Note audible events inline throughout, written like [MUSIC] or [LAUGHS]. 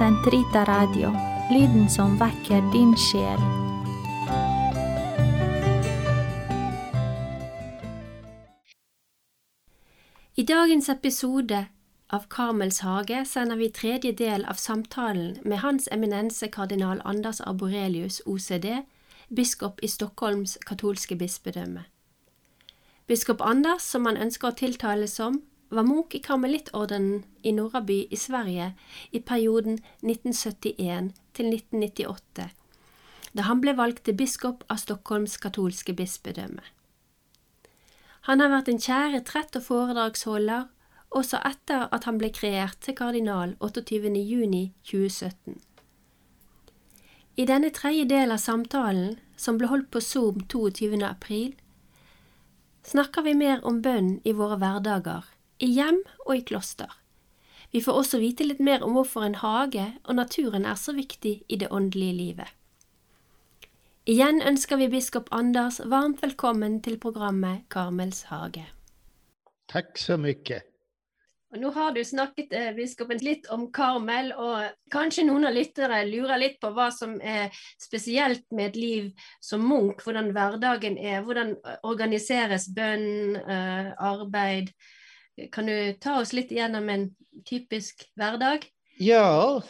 Sentrita Radio, lyden som väcker din själ. I dagens episode av Karmels hage sänder vi tredje del av samtalen med Hans eminense kardinal Anders Arborelius, OCD, biskop i Stockholms katolske bispedöme. Biskop Anders, som han önskar att tilltala som, var munk i karmelittorden i Norraby i Sverige i perioden 1971 till 1998, da han ble valgt til biskop av Stockholms katolske bispedømme. Han har vært en kär trett og foredragsholder også etter at han ble kreert til kardinal 28. juni 2017. I denne tredje del av samtalen, som ble holdt på Zoom 22. april, snakker vi mer om bønn i våre hverdager, i hjem og i kloster. Vi får også vite litt mer om hvorfor en hage og naturen er så viktig i det åndelige livet. Igjen ønsker vi biskop Anders varmt velkommen til programmet Karmels hage. Tack så mycket. Og nå har du snakket eh, biskopen litt om Karmel, og kanskje noen av lyttere lurer litt på hva som er spesielt med et liv som munk, hvordan hverdagen er, hvordan organiseres bønn, eh, arbeid. Kan du ta oss litt igjennom en typisk hverdag? Ja,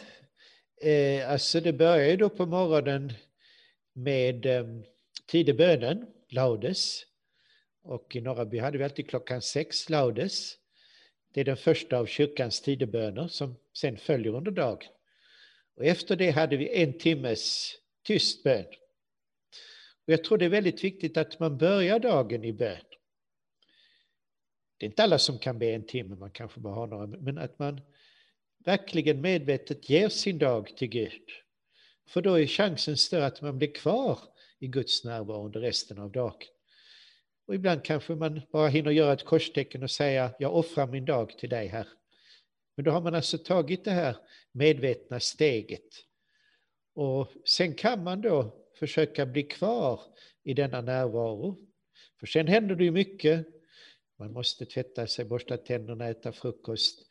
eh, alltså det börjar ju då på morgonen med eh, tidebönen, laudes. Och i Norraby hade vi alltid klockan sex laudes. Det är den första av kyrkans tideböner som sen följer under dagen. Och efter det hade vi en timmes tyst bön. Och jag tror det är väldigt viktigt att man börjar dagen i bön. Det är inte alla som kan be en timme, man kanske bara har några, men att man verkligen medvetet ger sin dag till Gud. För då är chansen större att man blir kvar i Guds närvaro under resten av dagen. Och ibland kanske man bara hinner göra ett korstecken och säga jag offrar min dag till dig här. Men då har man alltså tagit det här medvetna steget. Och sen kan man då försöka bli kvar i denna närvaro. För sen händer det ju mycket. Man måste tvätta sig, borsta tänderna, äta frukost.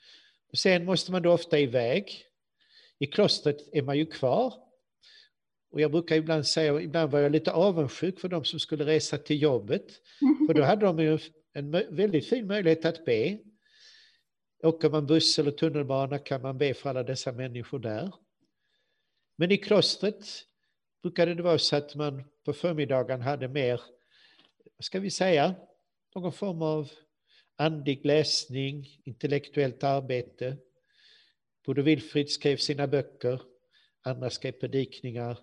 Och sen måste man då ofta iväg. I klostret är man ju kvar. Och jag brukar ibland säga, ibland var jag lite avundsjuk för de som skulle resa till jobbet. [LAUGHS] För då hade de ju en väldigt fin möjlighet att be. Åker man buss eller tunnelbana kan man be för alla dessa människor där. Men i klostret brukade det vara så att man på förmiddagen hade mer, vad ska vi säga, någon form av andlig läsning, intellektuellt arbete. Både Wilfrid skrev sina böcker, andra skrev predikningar,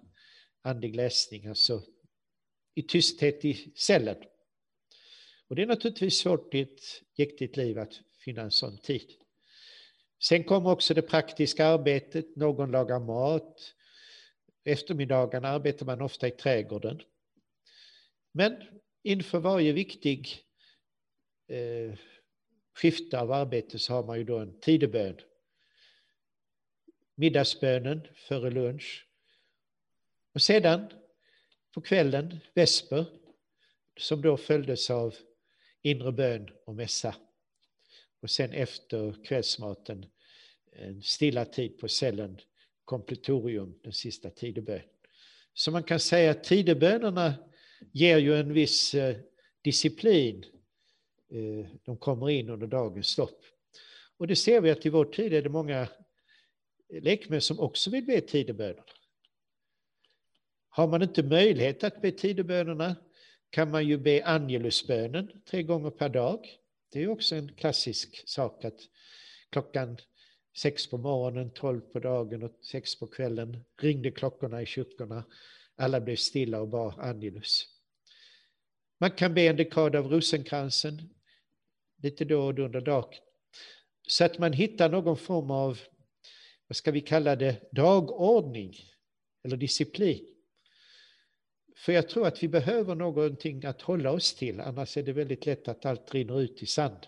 andlig läsning, alltså i tysthet i cellen. Och det är naturligtvis svårt i ett jäktigt liv att finna en sån tid. Sen kommer också det praktiska arbetet, någon lagar mat. Eftermiddagarna arbetar man ofta i trädgården. Men inför varje viktig eh, skifte av arbete så har man ju då en tidebön. Middagsbönen före lunch. Och sedan på kvällen vesper som då följdes av inre bön och mässa. Och sen efter kvällsmaten en stilla tid på cellen, kompletorium, den sista tidebön. Så man kan säga att tidebönerna ger ju en viss eh, disciplin. Eh, de kommer in under dagens lopp. Och det ser vi att i vår tid är det många lekmän som också vill be tidebönerna. Har man inte möjlighet att be tidebönerna kan man ju be angelusbönen tre gånger per dag. Det är också en klassisk sak att klockan sex på morgonen, tolv på dagen och sex på kvällen ringde klockorna i kyrkorna. Alla blev stilla och bad angelus. Man kan be en dekad av rosenkransen lite då och då under dagen. Så att man hittar någon form av, vad ska vi kalla det, dagordning eller disciplin. För jag tror att vi behöver någonting att hålla oss till, annars är det väldigt lätt att allt rinner ut i sand.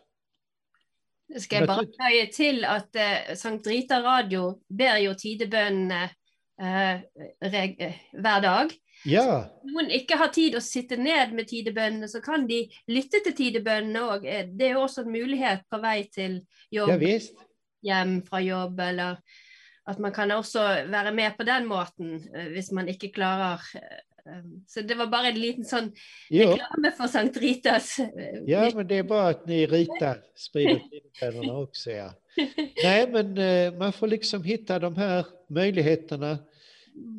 Det ska jag bara lägga till att eh, Sankt Rita Radio ber ju tidebønnene eh, hver dag. Ja. Om noen ikke har tid å sitte ned med tidebønnene, så kan de lytte til tidebønnene òg. Det er jo også en mulighet på vei til jobb, Ja, visst. hjem fra jobb, eller at man kan også være med på den måten eh, hvis man ikke klarer eh, Så det var bare en liten sånn reklame for Sankt Ritas. eh, ja, men det är bra att ni ritar, sprider också. Ja. [LAUGHS] Nej, men eh, man får liksom hitta de här möjligheterna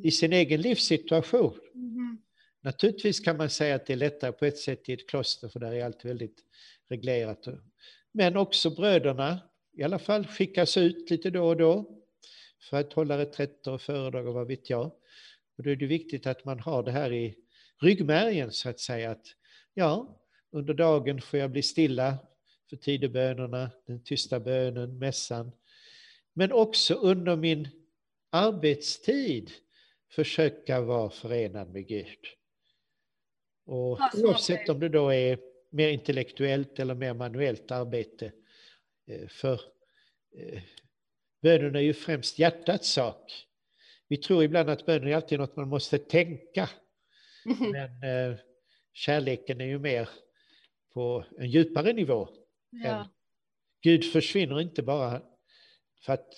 i sin egen livssituation. Mhm. Naturligtvis kan man säga att det är lättare på ett sätt i ett kloster för där är allt väldigt reglerat. Men också bröderna i alla fall skickas ut lite då och då för att hålla reträtter och föredrag och vad vet jag. Och då är det viktigt att man har det här i ryggmärgen så att säga att ja, under dagen får jag bli stilla för tidebönerna, den tysta bönen, mässan. Men också under min arbetstid försöka vara förenad med Gud. Och oavsett om det då är mer intellektuellt eller mer manuellt arbete. eh, För eh, bönen är ju främst hjärtats sak. Vi tror ibland att bönen är alltid något man måste tänka. [LAUGHS] Men eh, kärleken är ju mer på en djupare nivå. Ja. Gud försvinner inte bara för att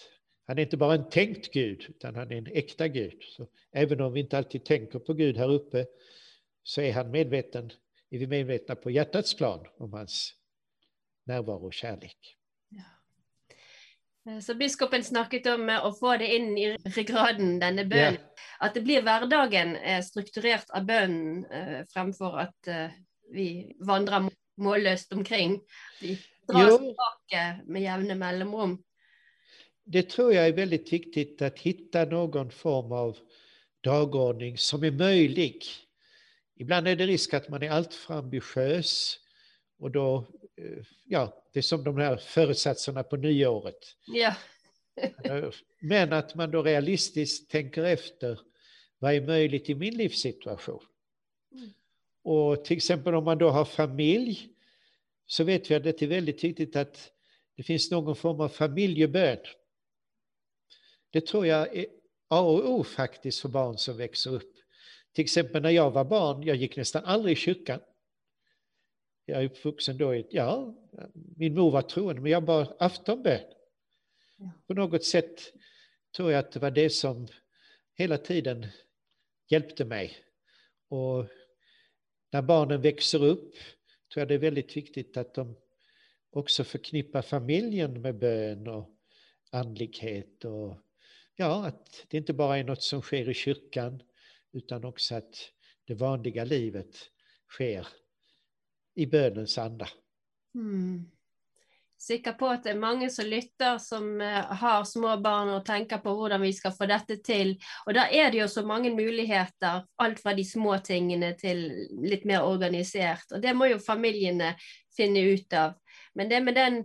han är inte bara en tänkt Gud, utan han är en äkta Gud. Så även om vi inte alltid tänker på Gud här uppe så är han medveten, är vi medvetna på hjärtats plan om hans närvaro och kärlek. Så biskopen snakket om eh, å få det inn i ryggraden, denne bønnen. At det blir hverdagen eh, strukturert av bønnen eh, fremfor at vi vandrer må- målløst omkring. Vi dras Jo. tilbake med jevne mellomrom. Det tror jag är väldigt viktigt att hitta någon form av dagordning som är möjlig. Ibland är det risk att man är alltför ambitiös och då, eh, ja, det är som de här föresatserna på nyåret. Ja. Men att man då realistiskt tänker efter vad är möjligt i min livssituation. Mm. Och till exempel om man då har familj så vet vi att det är väldigt viktigt att det finns någon form av familjebön. Det tror jag är A och O faktiskt för barn som växer upp. Till exempel när jag var barn, jag gick nästan aldrig i kyrkan. Jag är uppvuxen då i, ja, min mor var troende, men jag bad aftonbön. På något sätt tror jag att det var det som hela tiden hjälpte mig. Och när barnen växer upp tror jag det är väldigt viktigt att de också förknippar familjen med bön och andlighet. Och ja, att det inte bara är något som sker i kyrkan utan också att det vanliga livet sker i bönens anda. Mm. Sikker på at det er mange som lytter, som eh, har små barn og tenker på hvordan vi skal få dette til. Og da er det jo så mange muligheter, alt fra de små tingene til litt mer organisert. Og det må jo familiene finne ut av. Men det med den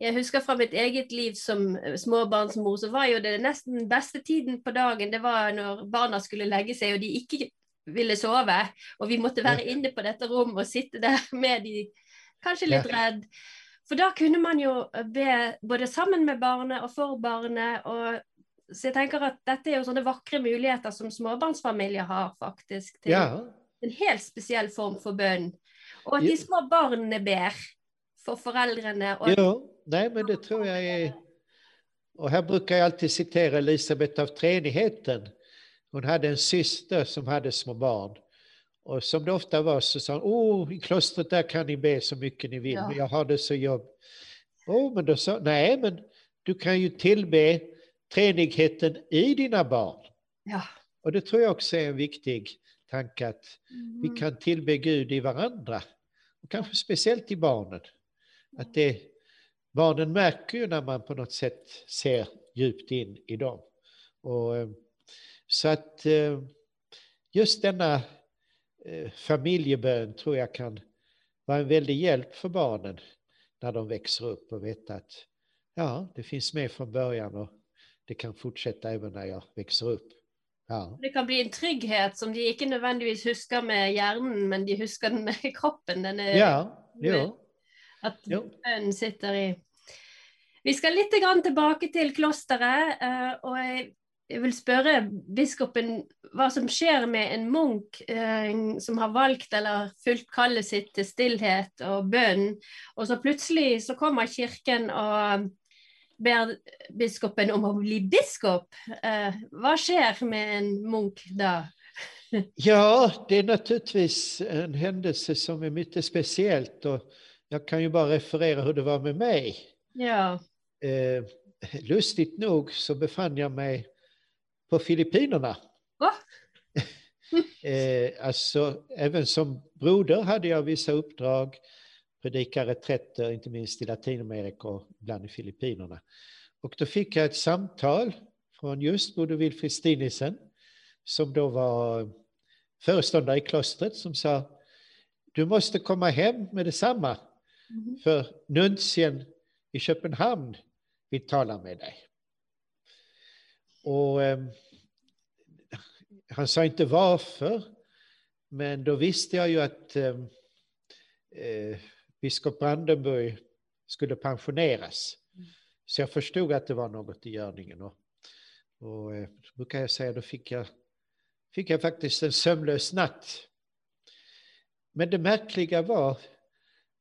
Jeg husker fra mitt eget liv som eh, småbarnsmor, så var jo det nesten beste tiden på dagen, det var når barna skulle legge seg og de ikke ville sove. Og vi måtte være inne på dette rommet og sitte der [LAUGHS] med de kanskje litt redd. For da kunne man jo be både sammen med barnet og for barnet. Og, så jeg tenker at dette er jo sånne vakre muligheter som småbarnsfamilier har, faktisk. Til Ja, en helt spesiell form for bønn. Og at de små barna ber for foreldrene. Og jo, nej men det tror jag är... Och här brukar jag alltid citera Elisabet av treenigheten. Hon hade en syster som hade små barn. Och som det ofta var så sa hon, oh, i klostret där kan ni be så mycket ni vill, Ja. men jag har det så jobb. Oh, men då sa nej, men du kan ju tillbe treenigheten i dina barn. ja. Och det tror jag också är en viktig tanke att vi Mm. kan tillbe Gud i varandra. Och kanske speciellt i barnen. Att det, barnen märker ju när man på något sätt ser djupt in i dem. Och, eh, så att eh, just denna eh, familjebön tror jag kan vara en väldig hjälp för barnen när de växer upp och veta att ja, det finns med från början och det kan fortsätta även när jag växer upp. Ja, Det kan bli en trygghet som de ikke nødvendigvis husker med hjernen, men de husker den med kroppen. Denne, ja jo. At Jo. bønnen sitter i Vi skal litt grann tilbake til klosteret. eh, og jeg, jeg vil spørre biskopen hva som skjer med en munk eh, som har valgt eller fulgt kallet sitt til stillhet og bønn, og så plutselig så kommer kirken og ber biskopen om å bli biskop. Eh, hva skjer med en munk da? [LAUGHS] Ja, det är naturligtvis en händelse som är mycket speciellt och jag kan ju bara referera hur det var med mig. Ja. Eh, lustigt nog så befann jag mig på Filippinerna. Va? [LAUGHS] Eh, alltså, även som broder hade jag vissa uppdrag, predika reträtter, inte minst i Latinamerika och ibland i Filippinerna. Och då fick jag ett samtal från just Broder Wilfrid Stinisen, som då var föreståndare i klostret, som sa du måste komma hem med detsamma, Mhm. för nuntien i Köpenhamn vill tala med dig. Och eh, han sa inte varför, men då visste jag ju att eh, eh, biskop Brandenburg skulle pensioneras. Så jag förstod att det var något i görningen. Och, och eh, så brukar jag säga, då fick jag, fick jag faktiskt en sömnlös natt. Men det märkliga var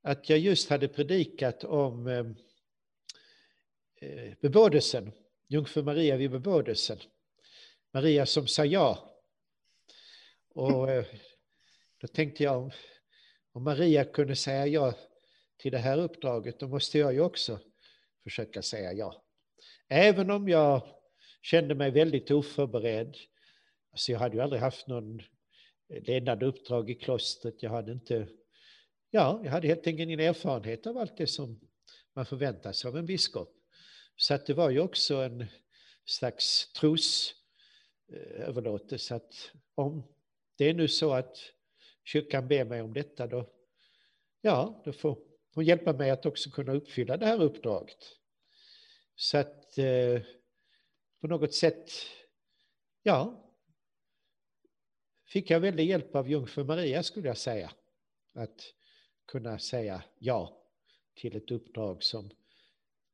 att jag just hade predikat om eh, eh, bebådelsen, Jungfru Maria vid bebådelsen. Maria som sa ja. Och eh, då tänkte jag om, om Maria kunde säga ja till det här uppdraget, då måste jag ju också försöka säga ja. Även om jag kände mig väldigt oförberedd. Alltså jag hade ju aldrig haft någon ledande uppdrag i klostret. Jag hade inte, ja, jag hade helt enkelt ingen erfarenhet av allt det som man förväntar sig av en biskop. Så att det var ju också en slags trosöverlåtelse eh, att om det är nu så att kyrkan ber mig om detta, då, ja, då får hon hjälpa mig att också kunna uppfylla det här uppdraget. Så att eh, på något sätt, ja, fick jag väldigt hjälp av jungfru Maria skulle jag säga. Att kunna säga ja till ett uppdrag som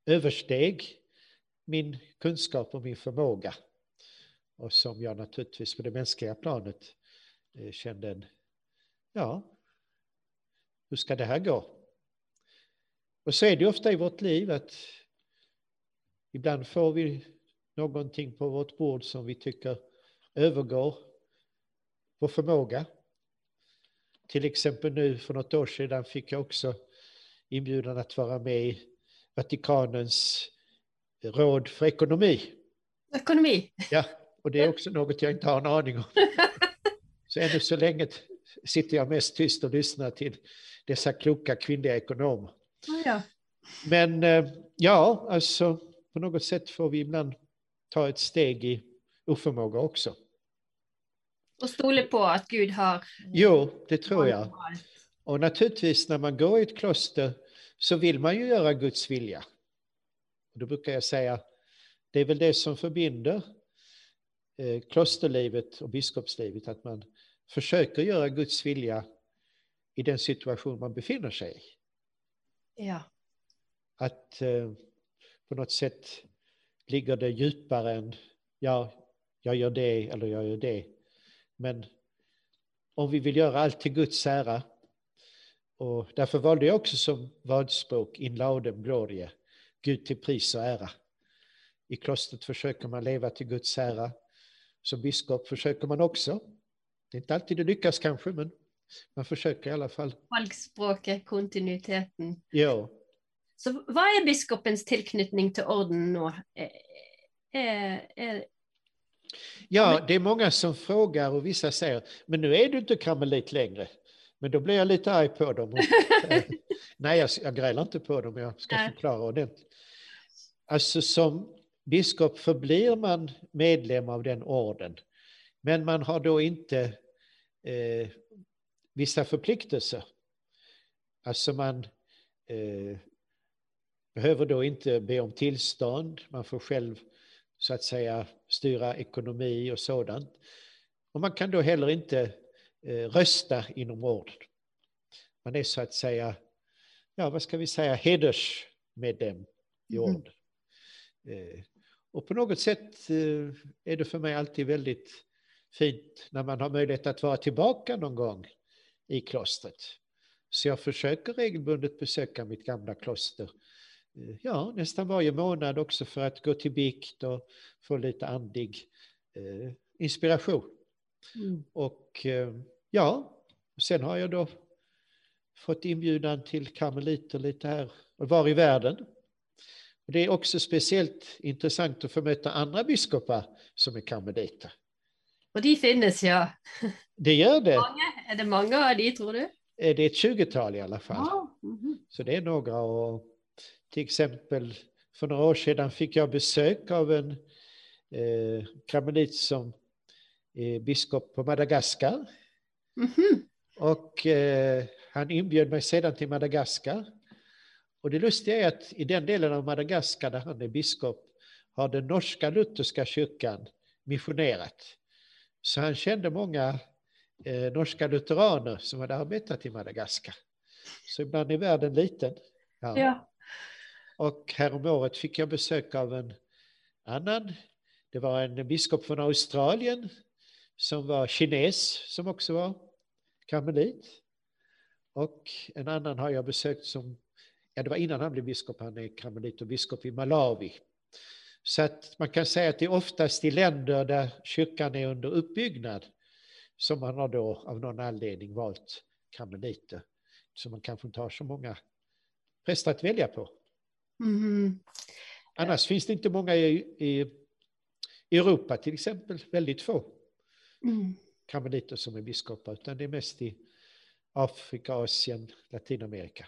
översteg min kunskap och min förmåga. Och som jag naturligtvis på det mänskliga planet eh, kände en, ja, hur ska det här gå? Och så är det ofta i vårt liv att ibland får vi någonting på vårt bord som vi tycker övergår vår förmåga. Till exempel nu för något år sedan fick jag också inbjudan att vara med i Vatikanens råd för ekonomi. Ekonomi. Ja, och det är också något jag inte har en aning om. [LAUGHS] Så ännu så länge sitter jag mest tyst och lyssnar till dessa kloka kvinnliga ekonomer. Ja. Men eh, ja, alltså på något sätt får vi ibland ta ett steg i oförmåga också. Och stole på att Gud har... Jo, det tror jag. Och naturligtvis när man går i ett kloster så vill man ju göra Guds vilja. Och då brukar jag säga, det är väl det som förbinder eh, klosterlivet och biskopslivet, att man försöker göra Guds vilja i den situation man befinner sig i. Ja. Att eh, på något sätt ligger det djupare än, ja, jag gör det eller jag gör det. Men om vi vill göra allt till Guds ära, och därför valde jag också som vadspråk in laudem glorie, Gud till pris och ära. I klostret försöker man leva till Guds ära. Som biskop försöker man också. Det är inte alltid det lyckas kanske, men man försöker i alla fall. Valgspråket, kontinuiteten. Ja, Så vad är biskopens tillknytning till orden nu? Är, är, ja, det är många som frågar och vissa säger, men nu är du inte karmelit längre. Men då blir jag lite arg på dem. Och, eh, [LAUGHS] nej, jag, jag grälar inte på dem, jag ska Nej. förklara ordentligt. Alltså som biskop förblir man medlem av den orden. Men man har då inte eh, vissa förpliktelser. Alltså man eh, behöver då inte be om tillstånd, man får själv så att säga styra ekonomi och sådant. Och man kan då heller inte eh, rösta inom orden. Man är så att säga, ja vad ska vi säga, hedersmedlem i Mhm. orden. Eh, och på något sätt eh, är det för mig alltid väldigt fint när man har möjlighet att vara tillbaka någon gång i klostret. Så jag försöker regelbundet besöka mitt gamla kloster ja, nästan varje månad också för att gå till bikt och få lite andlig eh, inspiration. Mm. Och eh, ja, sen har jag då fått inbjudan till karmeliter lite här och var i världen. Och det är också speciellt intressant att få möta andra biskopar som är karmeliter. Och de finnes, ja. Det gör det. Mange? Är det många av de, tror du? Eh, Det är ett 20-tal i alla fall. Ja. Mhm. Så det är några och till exempel för några år sedan fick jag besök av en eh, karmelit som är biskop på Madagaskar. Mhm. Och eh, han inbjöd mig sedan till Madagaskar. Och det lustiga är att i den delen av Madagaskar där han är biskop har den norska lutherska kyrkan missionerat. Så han kände många eh, norska lutheraner som hade arbetat i Madagaskar. Så ibland är världen liten. Ja. Ja. Och häromåret fick jag besök av en annan. Det var en biskop från Australien som var kines, som också var karmelit. Och en annan har jag besökt som, ja det var innan han blev biskop, han är karmelit och biskop i Malawi. Så att man kan säga att det är oftast i länder där kyrkan är under uppbyggnad som man har då av någon anledning valt karmeliter. Så man kanske inte har så många präster att välja på. Mhm. Annars finns det inte många i, i Europa till exempel, väldigt få Mm. karmeliter som är biskopar, utan det är mest i Afrika, Asien, Latinamerika.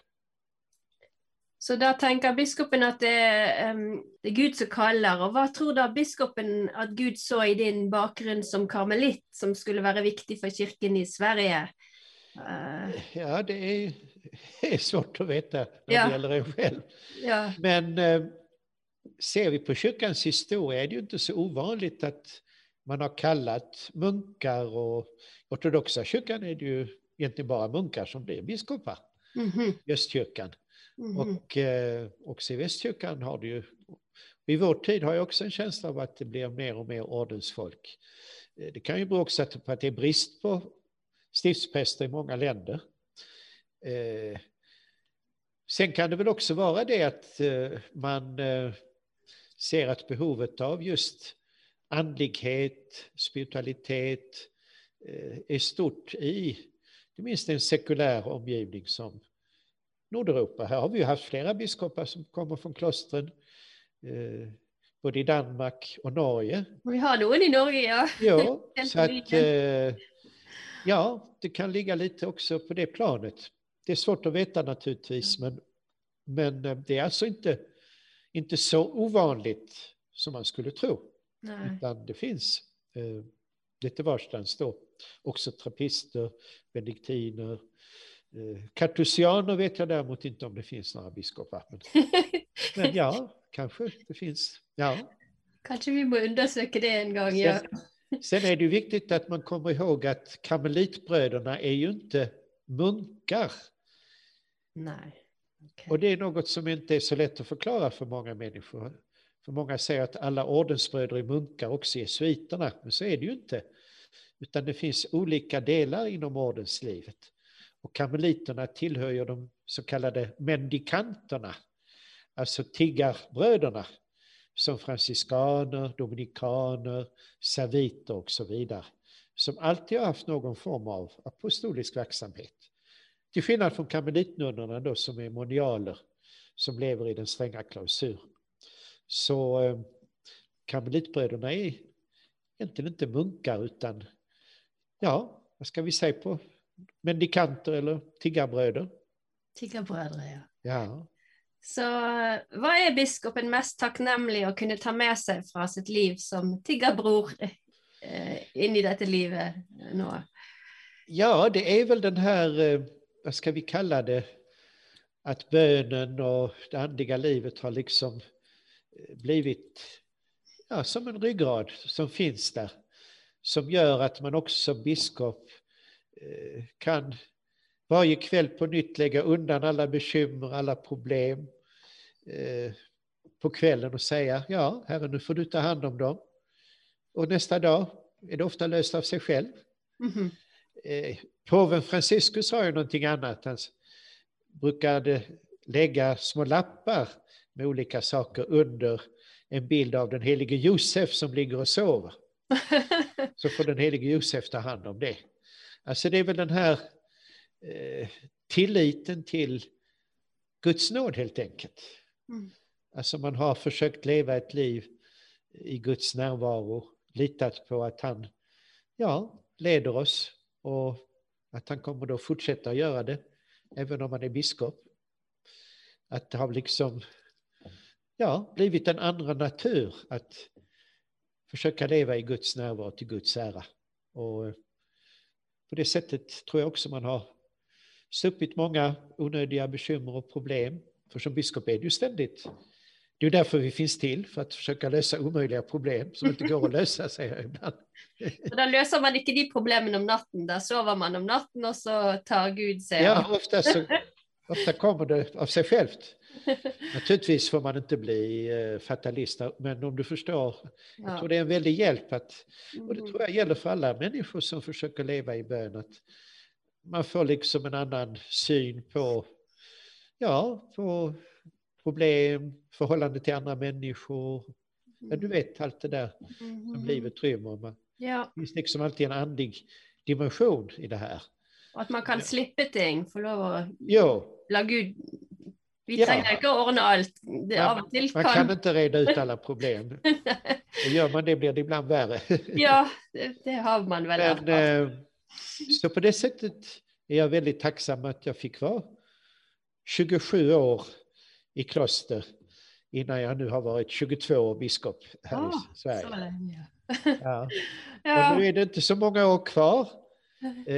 Så da tenker biskopen at det, em, det er Gud som kaller. Og hva tror da biskopen at Gud så i din bakgrunn som karmelitt, som skulle være viktig for kirken i Sverige? Eh, Ja, det är, [LAUGHS] är svårt att veta när Ja. det gäller en själv. ja. Men eh, ser vi på kyrkans historia är det ju inte så ovanligt att man har kallat munkar och ortodoxa kyrkan är det ju egentligen bara munkar som blir biskopar Mhm. i östkyrkan. Mhm. Och eh, också i västkyrkan har det ju, i vår tid har jag också en känsla av att det blir mer och mer ordensfolk. Det kan ju bero också på att det är brist på stiftspräster i många länder. Eh, Sen kan det väl också vara det att eh, man eh, ser att behovet av just andlighet, spiritualitet är stort i inte minst en sekulär omgivning som Nordeuropa. Här har vi ju haft flera biskopar som kommer från klostren, både i Danmark och Norge. Vi har noen i Norge, ja. Ja, [LAUGHS] så att, eh, ja, det kan ligga lite också på det planet. Det är svårt att veta naturligtvis, men, men eh, det är alltså inte, inte så ovanligt som man skulle tro. Nei. Utan det finns eh, lite varstans då. Också trappister, benediktiner. Eh, kartusianer vet jag däremot inte om det finns några biskopar. Men, [LAUGHS] men ja, kanske det finns. Ja. Kanskje vi må undersøke det en gang, ja. Sen är det viktigt att man kommer ihåg att karmelitbröderna är ju inte munkar. Nei. Ok. Och det är något som inte är så lätt att förklara för många människor. För många säger att alla ordensbröder är munkar, också jesuiterna, men så är det ju inte. Utan det finns olika delar inom ordenslivet. Och karmeliterna tillhör ju de så kallade mendikanterna, alltså tiggarbröderna, som franciskaner, dominikaner, serviter och så vidare, som alltid har haft någon form av apostolisk verksamhet. Till skillnad från karmelitnunnorna då som är monialer, som lever i den stränga klausuren. Så eh, karmelitbröderna är egentligen inte munkar utan, ja, vad ska vi säga på mendikanter eller tiggarbröder? Tiggerbrødre, ja. Ja. Så vad är biskopen mest tacknämlig att kunna ta med sig från sitt liv som tiggarbror eh, in i detta livet eh, nu? ja, det är väl den här, eh, vad ska vi kalla det, att bönen och det andliga livet har liksom blivit ja, som en ryggrad som finns där. Som gör att man också som biskop kan varje kväll på nytt lägga undan alla bekymmer, alla problem eh, på kvällen och säga ja, Herre nu får du ta hand om dem. Och nästa dag är det ofta löst av sig själv. Mhm. Eh, påven Franciscus har ju någonting annat. Han brukade lägga små lappar med olika saker under en bild av den helige Josef som ligger och sover. [LAUGHS] Så får den helige Josef ta hand om det. Alltså det är väl den här eh, tilliten till Guds nåd helt enkelt. Mm. Alltså man har försökt leva ett liv i Guds närvaro, litat på att han ja, leder oss och att han kommer då fortsätta göra det, även om han är biskop. Att det har liksom ja, blivit en andra natur att försöka leva i Guds närvaro till Guds ära. Och på det sättet tror jag också man har sluppit många onödiga bekymmer och problem. För som biskop är det ju ständigt. Det är därför vi finns till, för att försöka lösa omöjliga problem som inte går att lösa, säger jag ibland. Så da løser man ikke de problemene om natten, da sover man om natten, og så tar Gud seg Ja, ofta, så, ofta kommer det av sig självt. Naturligtvis får man inte bli eh, fatalist, men om du förstår, jag tror det är en väldig hjälp att, och det Mm. tror jag gäller för alla människor som försöker leva i bön, att man får liksom en annan syn på, ja, på problem, förhållande till andra människor. Ja, du vet allt det där som Mhm. livet rymmer. Man- Ja, Det finns liksom alltid en andlig dimension i det här. at man kan slippe ting, få lov å Jo, la Gud Vi Ja. trenger ikke å ordne alt. Ja, man kan kan inte reda ut alla [LAUGHS] problem. Och gör man det blir det ibland värre. Ja, det, det har man vel Men, så på det sättet är jag väldigt tacksam att jag fick vara 27 år i kloster innan jag nu har varit 22 år biskop här Ah, i Sverige. Så lenge. Ja. [LAUGHS] Ja. Och nu är det inte så många år kvar. Eh,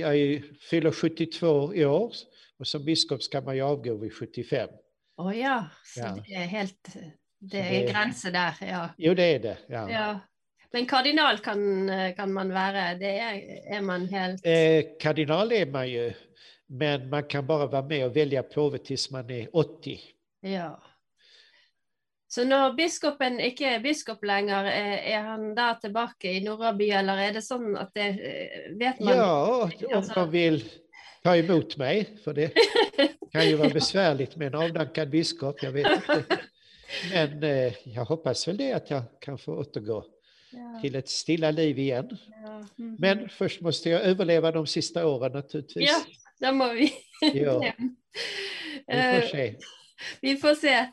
jag är, fyller 72 i år och som biskop ska man ju avgå vid 75. Å ja. Så Ja. det er helt Det er en grense der, ja. Jo, det är det. Ja. ja. Men kardinal kan, kan man være. Det er, er man helt Eh, kardinal är man ju, men man kan bara vara med och välja påve tills man är 80. Ja. Så når biskopen ikke er biskop lenger, er, er han da tilbake i Nordby, eller er det sånn at det eh, Vet man? Ja, om de vill ta emot mig, för det kan ju vara [LAUGHS] besvärligt med en avdankad biskop, jag vet inte. [LAUGHS] Men eh, jag hoppas väl det att jag kan få återgå Ja, till ett stilla liv igen. ja. Mhm. Men först måste jag överleva de sista åren naturligtvis. Ja, da må vi Ja, [LAUGHS] vi Eh, får se. Vi får se.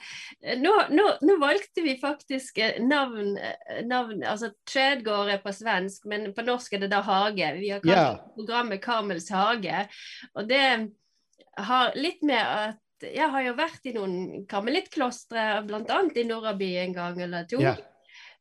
Nå, nå, nå valgte vi faktisk eh, navn, eh, navn altså Trädgård på svensk, men på norsk er det da hage. Vi har Ja. programmet Karmels hage. Og det har litt med at jeg har jo vært i noen karmelittkloster, bl.a. i Norraby en gang eller to. Ja,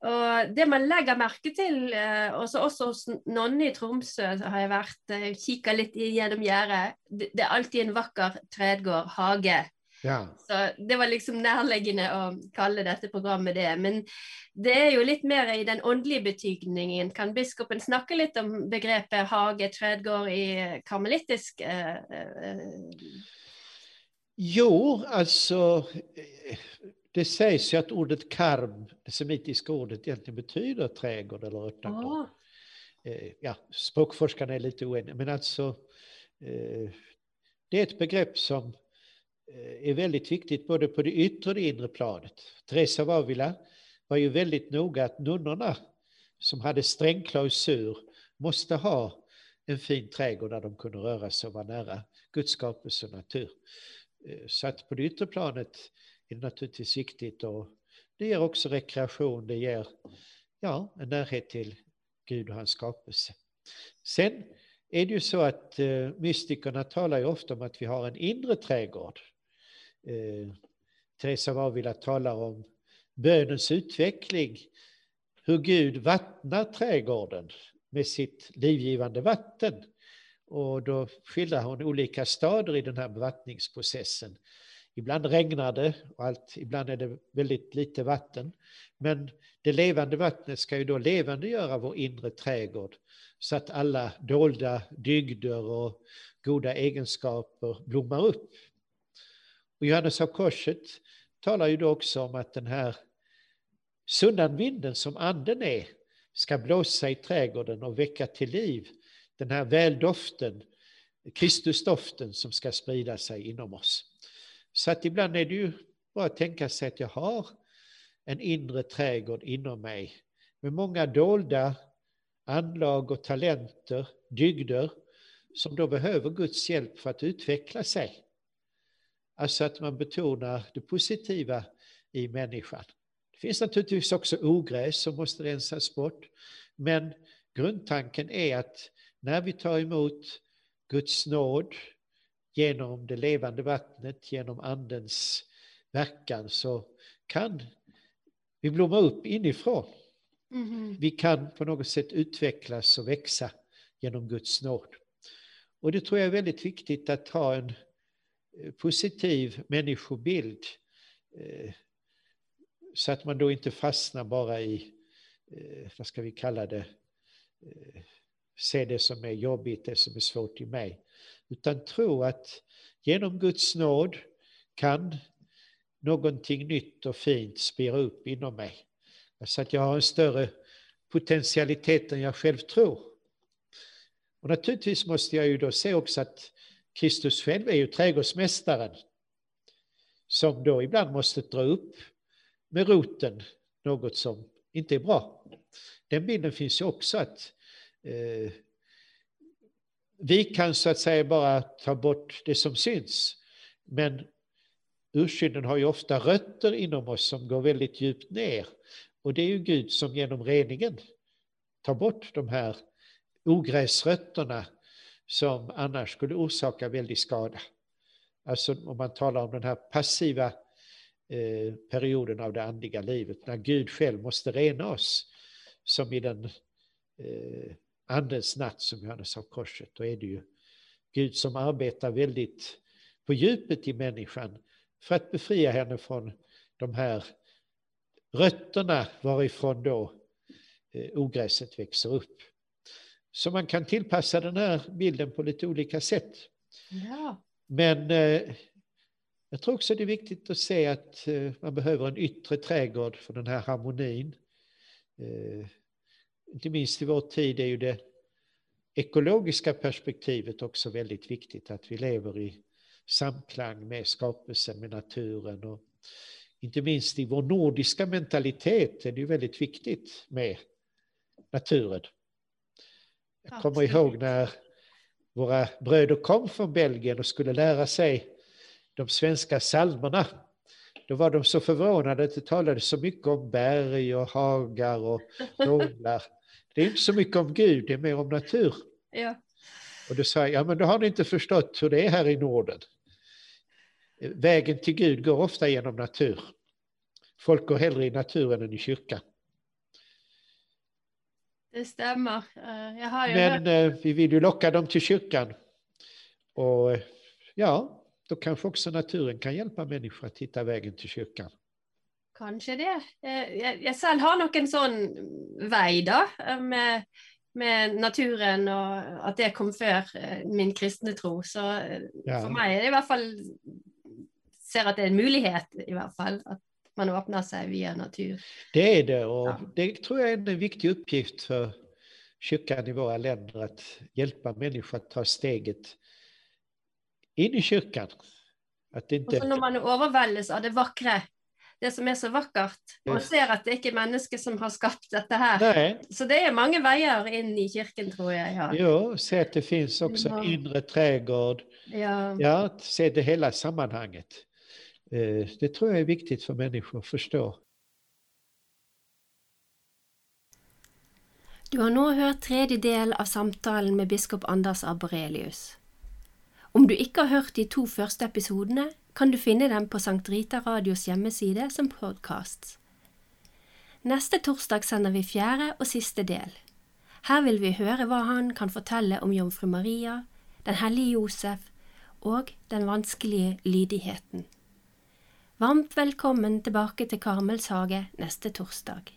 Og det man legger merke til, eh, også, også hos Nonne i Tromsø har jeg vært, eh, kikka litt gjennom gjerdet, det, er alltid en vakker tredgård, hage. ja. Så det var liksom nærliggende å kalle dette programmet det. Men det er jo litt mer i den åndelige betydningen. Kan biskopen snakke litt om begrepet hage, tredgård i karmelittisk eh, eh, Jo, eh, det sägs ju att ordet karm, det semitiska ordet, egentligen betyder trädgård eller öppna gård. Å, Eh, Ja, språkforskarna är lite oeniga, men alltså eh, det är ett begrepp som eh, är väldigt viktigt både på det yttre och det inre planet. Teresa av Avila var ju väldigt noga att nunnorna som hade sträng klausur måste ha en fin trädgård där de kunde röra sig och vara nära Guds skapelse och natur. Så att på det yttre planet är det naturligtvis viktigt och det ger också rekreation, det ger ja, en närhet till Gud och hans skapelse. Sen är det ju så att eh, mystikerna talar ju ofta om att vi har en inre trädgård. Eh, Teresa av Avila talar om bönens utveckling, hur Gud vattnar trädgården med sitt livgivande vatten. Och då skildrar hon olika stadier i den här bevattningsprocessen. Ibland regnar det och allt, ibland är det väldigt lite vatten. Men det levande vattnet ska ju då levandegöra vår inre trädgård så att alla dolda dygder och goda egenskaper blommar upp. Och Johannes av Korset talar ju då också om att den här sundanvinden som anden är ska blåsa i trädgården och väcka till liv den här väldoften, Kristusdoften som ska sprida sig inom oss. Så att ibland är det ju bara tänka sig att jag har en inre trädgård inom mig med många dolda anlag och talenter, dygder, som då behöver Guds hjälp för att utveckla sig. Alltså att man betonar det positiva i människan. Det finns naturligtvis också ogräs som måste rensas bort, men grundtanken är att när vi tar emot Guds nåd genom det levande vattnet, genom Andens verkan, så kan vi blomma upp inifrån. Mm. Vi kan på något sätt utvecklas och växa genom Guds nåd. Och det tror jag är väldigt viktigt att ha en eh, positiv människobild. Eh, så att man då inte fastnar bara i, eh, vad ska vi kalla det, se det som är jobbigt, det som är svårt i mig. Utan tro att genom Guds nåd kan någonting nytt och fint spira upp inom mig. Så att jag har en större potentialitet än jag själv tror. Och naturligtvis måste jag ju då se också att Kristus själv är ju trädgårdsmästaren som då ibland måste dra upp med roten något som inte är bra. Den bilden finns ju också att eh, vi kan så att säga bara ta bort det som syns. Men ursynden har ju ofta rötter inom oss som går väldigt djupt ner. Och det är ju Gud som genom reningen tar bort de här ogräsrötterna som annars skulle orsaka väldig skada. Alltså om man talar om den här passiva eh, perioden av det andliga livet, när Gud själv måste rena oss, som i den eh, andens natt som Johannes av korset, då är det ju Gud som arbetar väldigt på djupet i människan för att befria henne från de här rötterna varifrån då eh, ogräset växer upp. Så man kan tillpassa den här bilden på lite olika sätt. Ja. Men eh, jag tror också det är viktigt att se att eh, man behöver en yttre trädgård för den här harmonin. Eh, inte minst i vår tid är ju det ekologiska perspektivet också väldigt viktigt, att vi lever i samklang med skapelsen, med naturen. Och inte minst i vår nordiska mentalitet är det ju väldigt viktigt med naturen. Jag kommer ihåg när våra bröder kom från Belgien och skulle lära sig de svenska psalmerna. Då var de så förvånade att det talades så mycket om berg och hagar och fåglar. Det är inte så mycket om Gud, det är mer om natur. Ja. Och då sa jag, ja men då har ni inte förstått hur det är här i Norden. Vägen till Gud går ofta genom natur. Folk går hellre i naturen än i kyrkan. Det stämmer. Eh, jag har ju Men hört... Eh, vi vill ju locka dem till kyrkan. Och eh, ja, då kanske också naturen kan hjälpa människor att hitta vägen till kyrkan. Kanske det. Jag, jag själv har nog en sån väg då, med, med naturen och att det kom för min kristna tro. Så ja. för mig är det i alla fall ser att det är en möjlighet i alla fall. Att man öppnar sig via natur. Det är det och ja. det tror jag är en viktig uppgift för kyrkan i våra länder att hjälpa människor att ta steget in i kyrkan. Att inte... Och när man överväldas av det vackra, det som är så vackert, och ser att det inte är människor som har skapat detta här. Nej. Så det är många vägar in i kyrkan tror jag. Ja, jo, se att det finns också en inre trädgård. Ja. ja, se det hela sammanhanget. Eh, det tror jag är viktigt för människor att förstå. Du har nå hørt tredje del av samtalen med biskop Anders Arborelius. Om du ikke har hørt de to første episodene, kan du finne dem på Sankt Rita Radios hjemmeside som podkast. Neste torsdag sender vi fjerde og siste del. Her vil vi høre hva han kan fortelle om jomfru Maria, den hellige Josef og den vanskelige lydigheten. Varmt velkommen tilbake til Karmels hage neste torsdag.